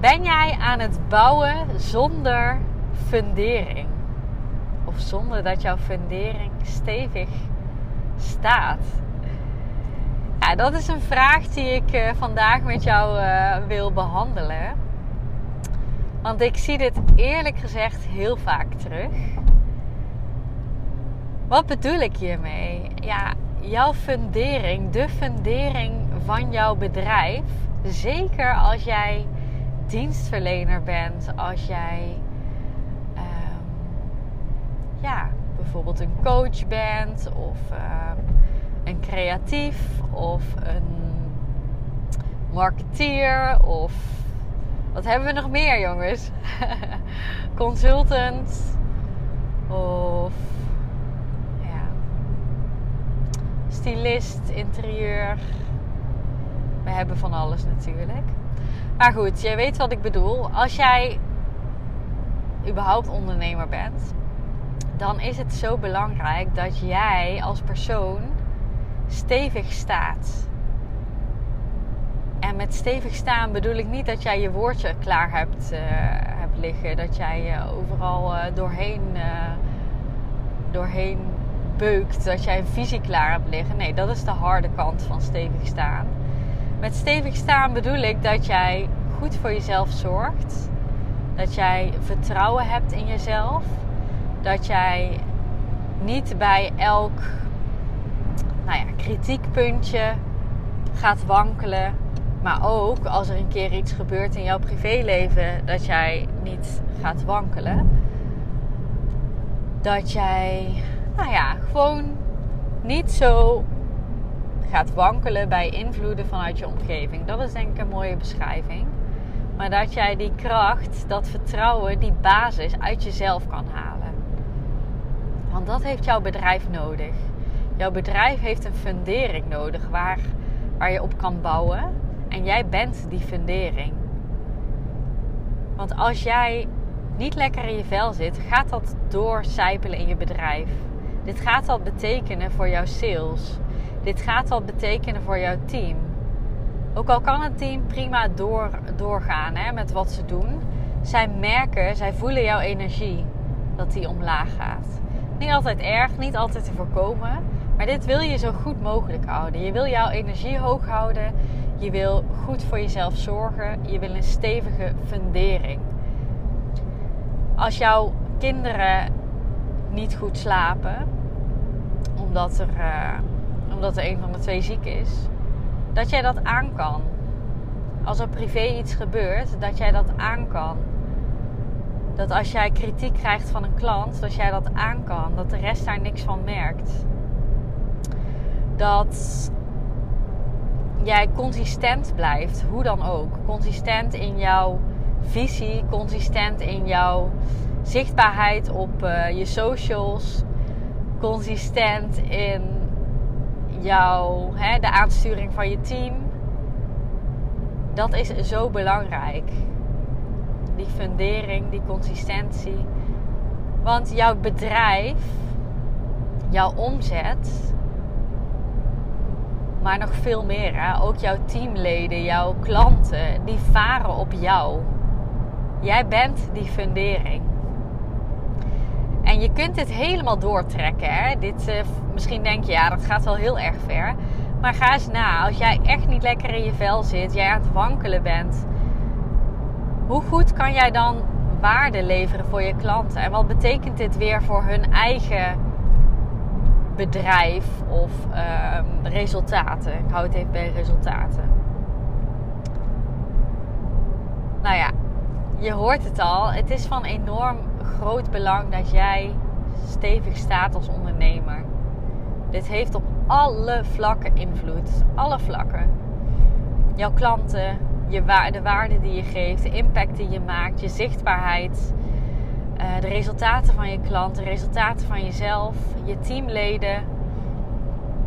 Ben jij aan het bouwen zonder fundering? Of zonder dat jouw fundering stevig staat? Ja, dat is een vraag die ik uh, vandaag met jou uh, wil behandelen. Want ik zie dit eerlijk gezegd heel vaak terug. Wat bedoel ik hiermee? Ja, jouw fundering, de fundering van jouw bedrijf, zeker als jij dienstverlener bent, als jij um, ja, bijvoorbeeld een coach bent of um, een creatief of een marketeer of wat hebben we nog meer jongens? Consultant of ja, stylist, interieur. We hebben van alles natuurlijk. Maar goed, jij weet wat ik bedoel. Als jij überhaupt ondernemer bent, dan is het zo belangrijk dat jij als persoon stevig staat. En met stevig staan bedoel ik niet dat jij je woordje klaar hebt, uh, hebt liggen. Dat jij je overal uh, doorheen, doorheen beukt. Dat jij een visie klaar hebt liggen. Nee, dat is de harde kant van stevig staan. Met stevig staan bedoel ik dat jij goed voor jezelf zorgt. Dat jij vertrouwen hebt in jezelf. Dat jij niet bij elk nou ja, kritiekpuntje gaat wankelen. Maar ook als er een keer iets gebeurt in jouw privéleven, dat jij niet gaat wankelen. Dat jij, nou ja, gewoon niet zo gaat wankelen bij invloeden vanuit je omgeving. Dat is denk ik een mooie beschrijving. Maar dat jij die kracht, dat vertrouwen, die basis uit jezelf kan halen. Want dat heeft jouw bedrijf nodig. Jouw bedrijf heeft een fundering nodig waar, waar je op kan bouwen. En jij bent die fundering. Want als jij niet lekker in je vel zit, gaat dat doorcijpelen in je bedrijf. Dit gaat dat betekenen voor jouw sales. Dit gaat dat betekenen voor jouw team. Ook al kan het team prima door, doorgaan hè, met wat ze doen. Zij merken, zij voelen jouw energie dat die omlaag gaat. Niet altijd erg, niet altijd te voorkomen. Maar dit wil je zo goed mogelijk houden. Je wil jouw energie hoog houden. Je wil goed voor jezelf zorgen. Je wil een stevige fundering. Als jouw kinderen niet goed slapen, omdat er, uh, omdat er een van de twee ziek is, dat jij dat aan kan. Als er privé iets gebeurt, dat jij dat aan kan. Dat als jij kritiek krijgt van een klant, dat jij dat aan kan. Dat de rest daar niks van merkt. Dat jij consistent blijft, hoe dan ook. Consistent in jouw visie, consistent in jouw zichtbaarheid op uh, je socials, consistent in jouw, hè, de aansturing van je team. Dat is zo belangrijk. Die fundering, die consistentie. Want jouw bedrijf, jouw omzet, maar nog veel meer. Hè? Ook jouw teamleden, jouw klanten, die varen op jou. Jij bent die fundering. Je kunt dit helemaal doortrekken. Hè? Dit, uh, misschien denk je, ja, dat gaat wel heel erg ver. Maar ga eens na. Als jij echt niet lekker in je vel zit, jij aan het wankelen bent. Hoe goed kan jij dan waarde leveren voor je klanten? En wat betekent dit weer voor hun eigen bedrijf of uh, resultaten? Ik hou het even bij resultaten. Nou ja, je hoort het al. Het is van enorm groot belang dat jij stevig staat als ondernemer. Dit heeft op alle vlakken invloed. Alle vlakken. Jouw klanten, je de waarde die je geeft, de impact die je maakt, je zichtbaarheid, eh, de resultaten van je klant, de resultaten van jezelf, je teamleden,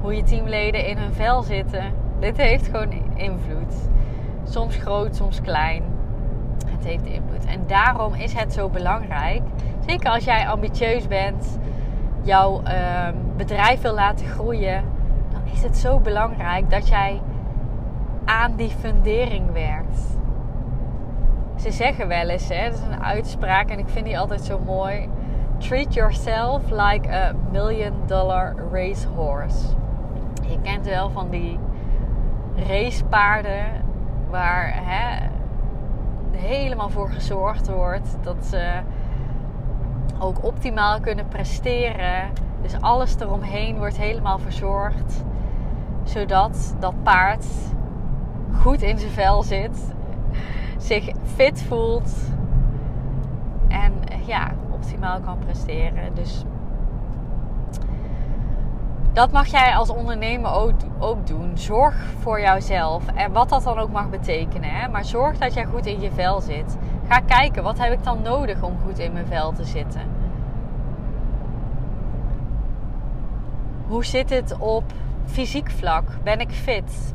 hoe je teamleden in hun vel zitten. Dit heeft gewoon invloed. Soms groot, soms klein. Heeft invloed. En daarom is het zo belangrijk, zeker als jij ambitieus bent, jouw ehm, bedrijf wil laten groeien, dan is het zo belangrijk dat jij aan die fundering werkt. Ze zeggen wel eens, hè, dat is een uitspraak en ik vind die altijd zo mooi. Treat yourself like a million dollar racehorse. Je kent wel van die racepaarden waar hè, helemaal voor gezorgd wordt dat ze ook optimaal kunnen presteren. Dus alles eromheen wordt helemaal verzorgd, zodat dat paard goed in zijn vel zit, zich fit voelt en ja, optimaal kan presteren. Dus dat mag jij als ondernemer ook, ook doen. Zorg voor jouzelf. En wat dat dan ook mag betekenen. Hè? Maar zorg dat jij goed in je vel zit. Ga kijken, wat heb ik dan nodig om goed in mijn vel te zitten? Hoe zit het op fysiek vlak? Ben ik fit?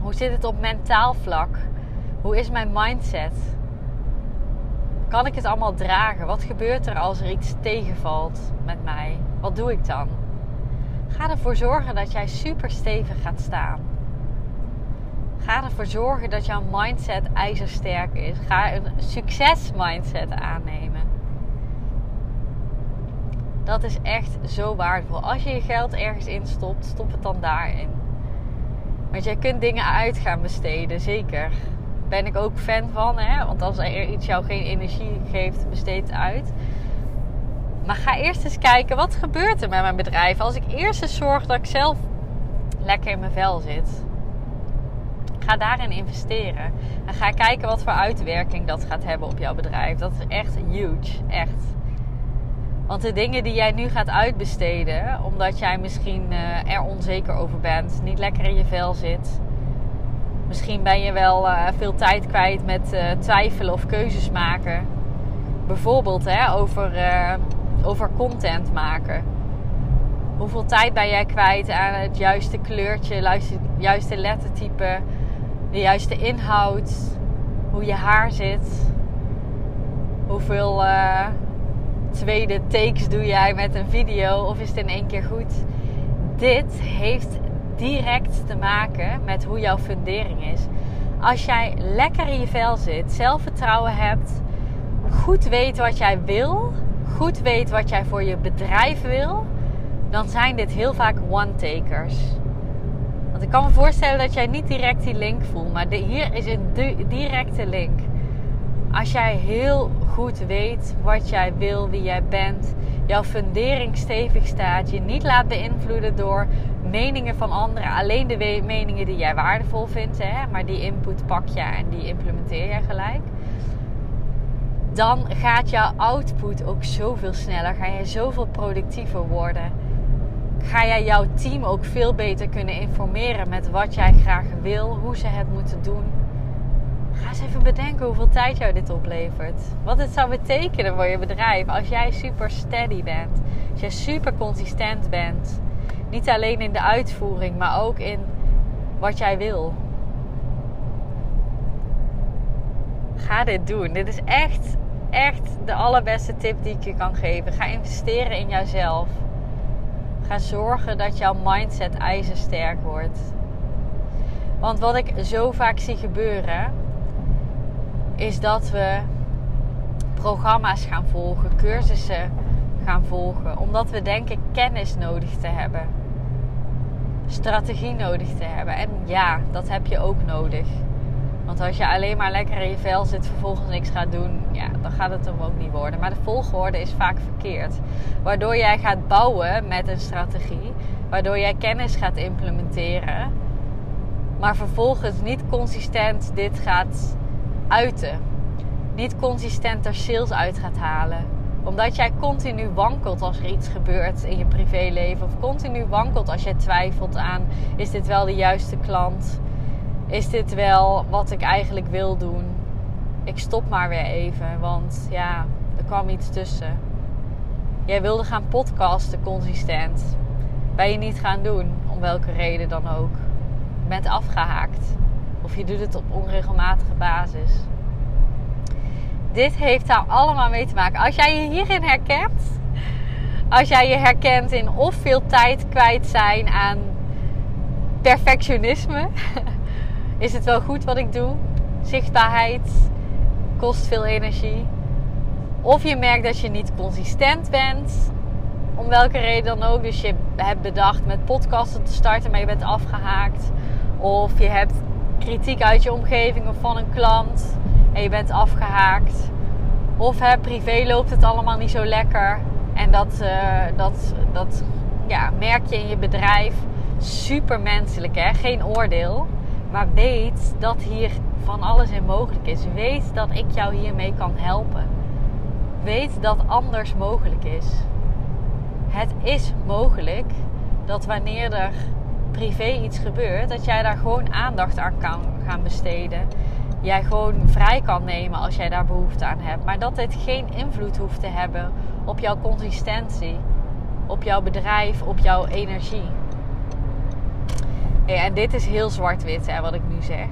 Hoe zit het op mentaal vlak? Hoe is mijn mindset? Kan ik het allemaal dragen? Wat gebeurt er als er iets tegenvalt met mij? Wat doe ik dan? Ga ervoor zorgen dat jij super stevig gaat staan. Ga ervoor zorgen dat jouw mindset ijzersterk is. Ga een succes mindset aannemen. Dat is echt zo waardevol. Als je je geld ergens instopt, stop het dan daarin. Want jij kunt dingen uit gaan besteden, zeker. Ben ik ook fan van, hè? Want als er iets jou geen energie geeft, besteed het uit. Maar ga eerst eens kijken, wat gebeurt er met mijn bedrijf als ik eerst eens zorg dat ik zelf lekker in mijn vel zit. Ga daarin investeren. En ga kijken wat voor uitwerking dat gaat hebben op jouw bedrijf. Dat is echt huge. Echt. Want de dingen die jij nu gaat uitbesteden, omdat jij misschien uh, er onzeker over bent, niet lekker in je vel zit. Misschien ben je wel uh, veel tijd kwijt met uh, twijfelen of keuzes maken. Bijvoorbeeld hè, over over content maken. Hoeveel tijd ben jij kwijt aan het juiste kleurtje, juiste, juiste lettertype, de juiste inhoud, hoe je haar zit? Hoeveel uh, tweede takes doe jij met een video of is het in één keer goed? Dit heeft direct te maken met hoe jouw fundering is. Als jij lekker in je vel zit, zelfvertrouwen hebt, goed weet wat jij wil, goed weet wat jij voor je bedrijf wil, dan zijn dit heel vaak one-takers. Want ik kan me voorstellen dat jij niet direct die link voelt, maar hier is een directe link. Als jij heel goed weet wat jij wil, wie jij bent, jouw fundering stevig staat, je niet laat beïnvloeden door meningen van anderen, alleen de meningen die jij waardevol vindt, hè, maar die input pak je en die implementeer je gelijk dan gaat jouw output ook zoveel sneller. Ga je zoveel productiever worden. Ga jij jouw team ook veel beter kunnen informeren met wat jij graag wil, hoe ze het moeten doen. Ga eens even bedenken hoeveel tijd jou dit oplevert. Wat het zou betekenen voor je bedrijf als jij super steady bent. Als jij super consistent bent. Niet alleen in de uitvoering, maar ook in wat jij wil. Ga dit doen. Dit is echt echt de allerbeste tip die ik je kan geven. Ga investeren in jouzelf. Ga zorgen dat jouw mindset ijzersterk wordt. Want wat ik zo vaak zie gebeuren, is dat we programma's gaan volgen, cursussen gaan volgen, omdat we denken kennis nodig te hebben, strategie nodig te hebben. En ja, dat heb je ook nodig. Want als je alleen maar lekker in je vel zit, vervolgens niks gaat doen, ja, dan gaat het hem ook niet worden. Maar de volgorde is vaak verkeerd. Waardoor jij gaat bouwen met een strategie, waardoor jij kennis gaat implementeren, maar vervolgens niet consistent dit gaat uiten. Niet consistent er sales uit gaat halen omdat jij continu wankelt als er iets gebeurt in je privéleven. Of continu wankelt als jij twijfelt aan: is dit wel de juiste klant? Is dit wel wat ik eigenlijk wil doen? Ik stop maar weer even, want ja, er kwam iets tussen. Jij wilde gaan podcasten consistent. Ben je niet gaan doen, om welke reden dan ook. Je bent afgehaakt. Of je doet het op onregelmatige basis. Dit heeft daar allemaal mee te maken. Als jij je hierin herkent, als jij je herkent in of veel tijd kwijt zijn aan perfectionisme, is het wel goed wat ik doe. Zichtbaarheid kost veel energie. Of je merkt dat je niet consistent bent, om welke reden dan ook. Dus je hebt bedacht met podcasten te starten, maar je bent afgehaakt. Of je hebt kritiek uit je omgeving of van een klant en je bent afgehaakt. Of hè, privé loopt het allemaal niet zo lekker. En dat, uh, dat, dat ja, merk je in je bedrijf. Super menselijk, hè? geen oordeel. Maar weet dat hier van alles in mogelijk is. Weet dat ik jou hiermee kan helpen. Weet dat anders mogelijk is. Het is mogelijk dat wanneer er privé iets gebeurt, dat jij daar gewoon aandacht aan kan gaan besteden. Jij gewoon vrij kan nemen als jij daar behoefte aan hebt. Maar dat dit geen invloed hoeft te hebben op jouw consistentie, op jouw bedrijf, op jouw energie. En dit is heel zwart-wit, wat ik nu zeg.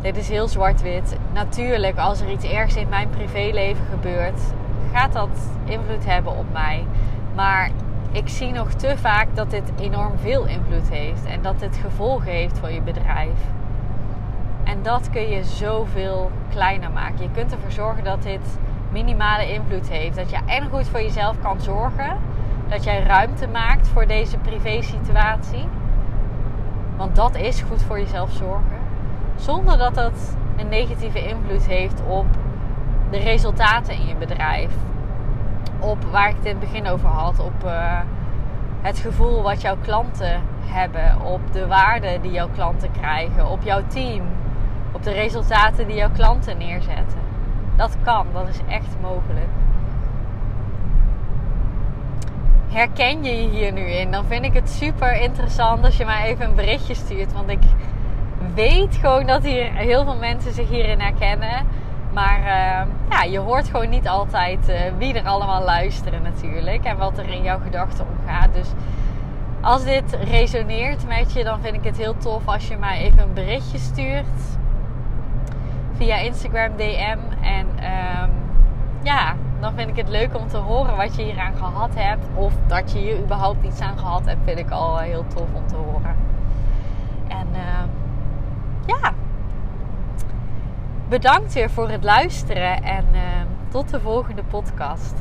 Dit is heel zwart-wit. Natuurlijk, als er iets ergs in mijn privéleven gebeurt, gaat dat invloed hebben op mij. Maar ik zie nog te vaak dat dit enorm veel invloed heeft en dat dit gevolgen heeft voor je bedrijf. En dat kun je zoveel kleiner maken. Je kunt ervoor zorgen dat dit minimale invloed heeft. Dat je en goed voor jezelf kan zorgen. Dat jij ruimte maakt voor deze privé situatie. Want dat is goed voor jezelf zorgen. Zonder dat dat een negatieve invloed heeft op de resultaten in je bedrijf op waar ik het in het begin over had. Op uh, het gevoel wat jouw klanten hebben. Op de waarde die jouw klanten krijgen. Op jouw team. Op de resultaten die jouw klanten neerzetten. Dat kan, dat is echt mogelijk. Herken je je hier nu in? Dan vind ik het super interessant als je mij even een berichtje stuurt. Want ik weet gewoon dat hier heel veel mensen zich hierin herkennen. Maar uh, ja, je hoort gewoon niet altijd uh, wie er allemaal luisteren natuurlijk. En wat er in jouw gedachten omgaat. Dus als dit resoneert met je, dan vind ik het heel tof als je mij even een berichtje stuurt. Via Instagram DM. En um, ja, dan vind ik het leuk om te horen wat je hier aan gehad hebt. Of dat je hier überhaupt iets aan gehad hebt, vind ik al heel tof om te horen. En uh, ja, bedankt weer voor het luisteren en uh, tot de volgende podcast.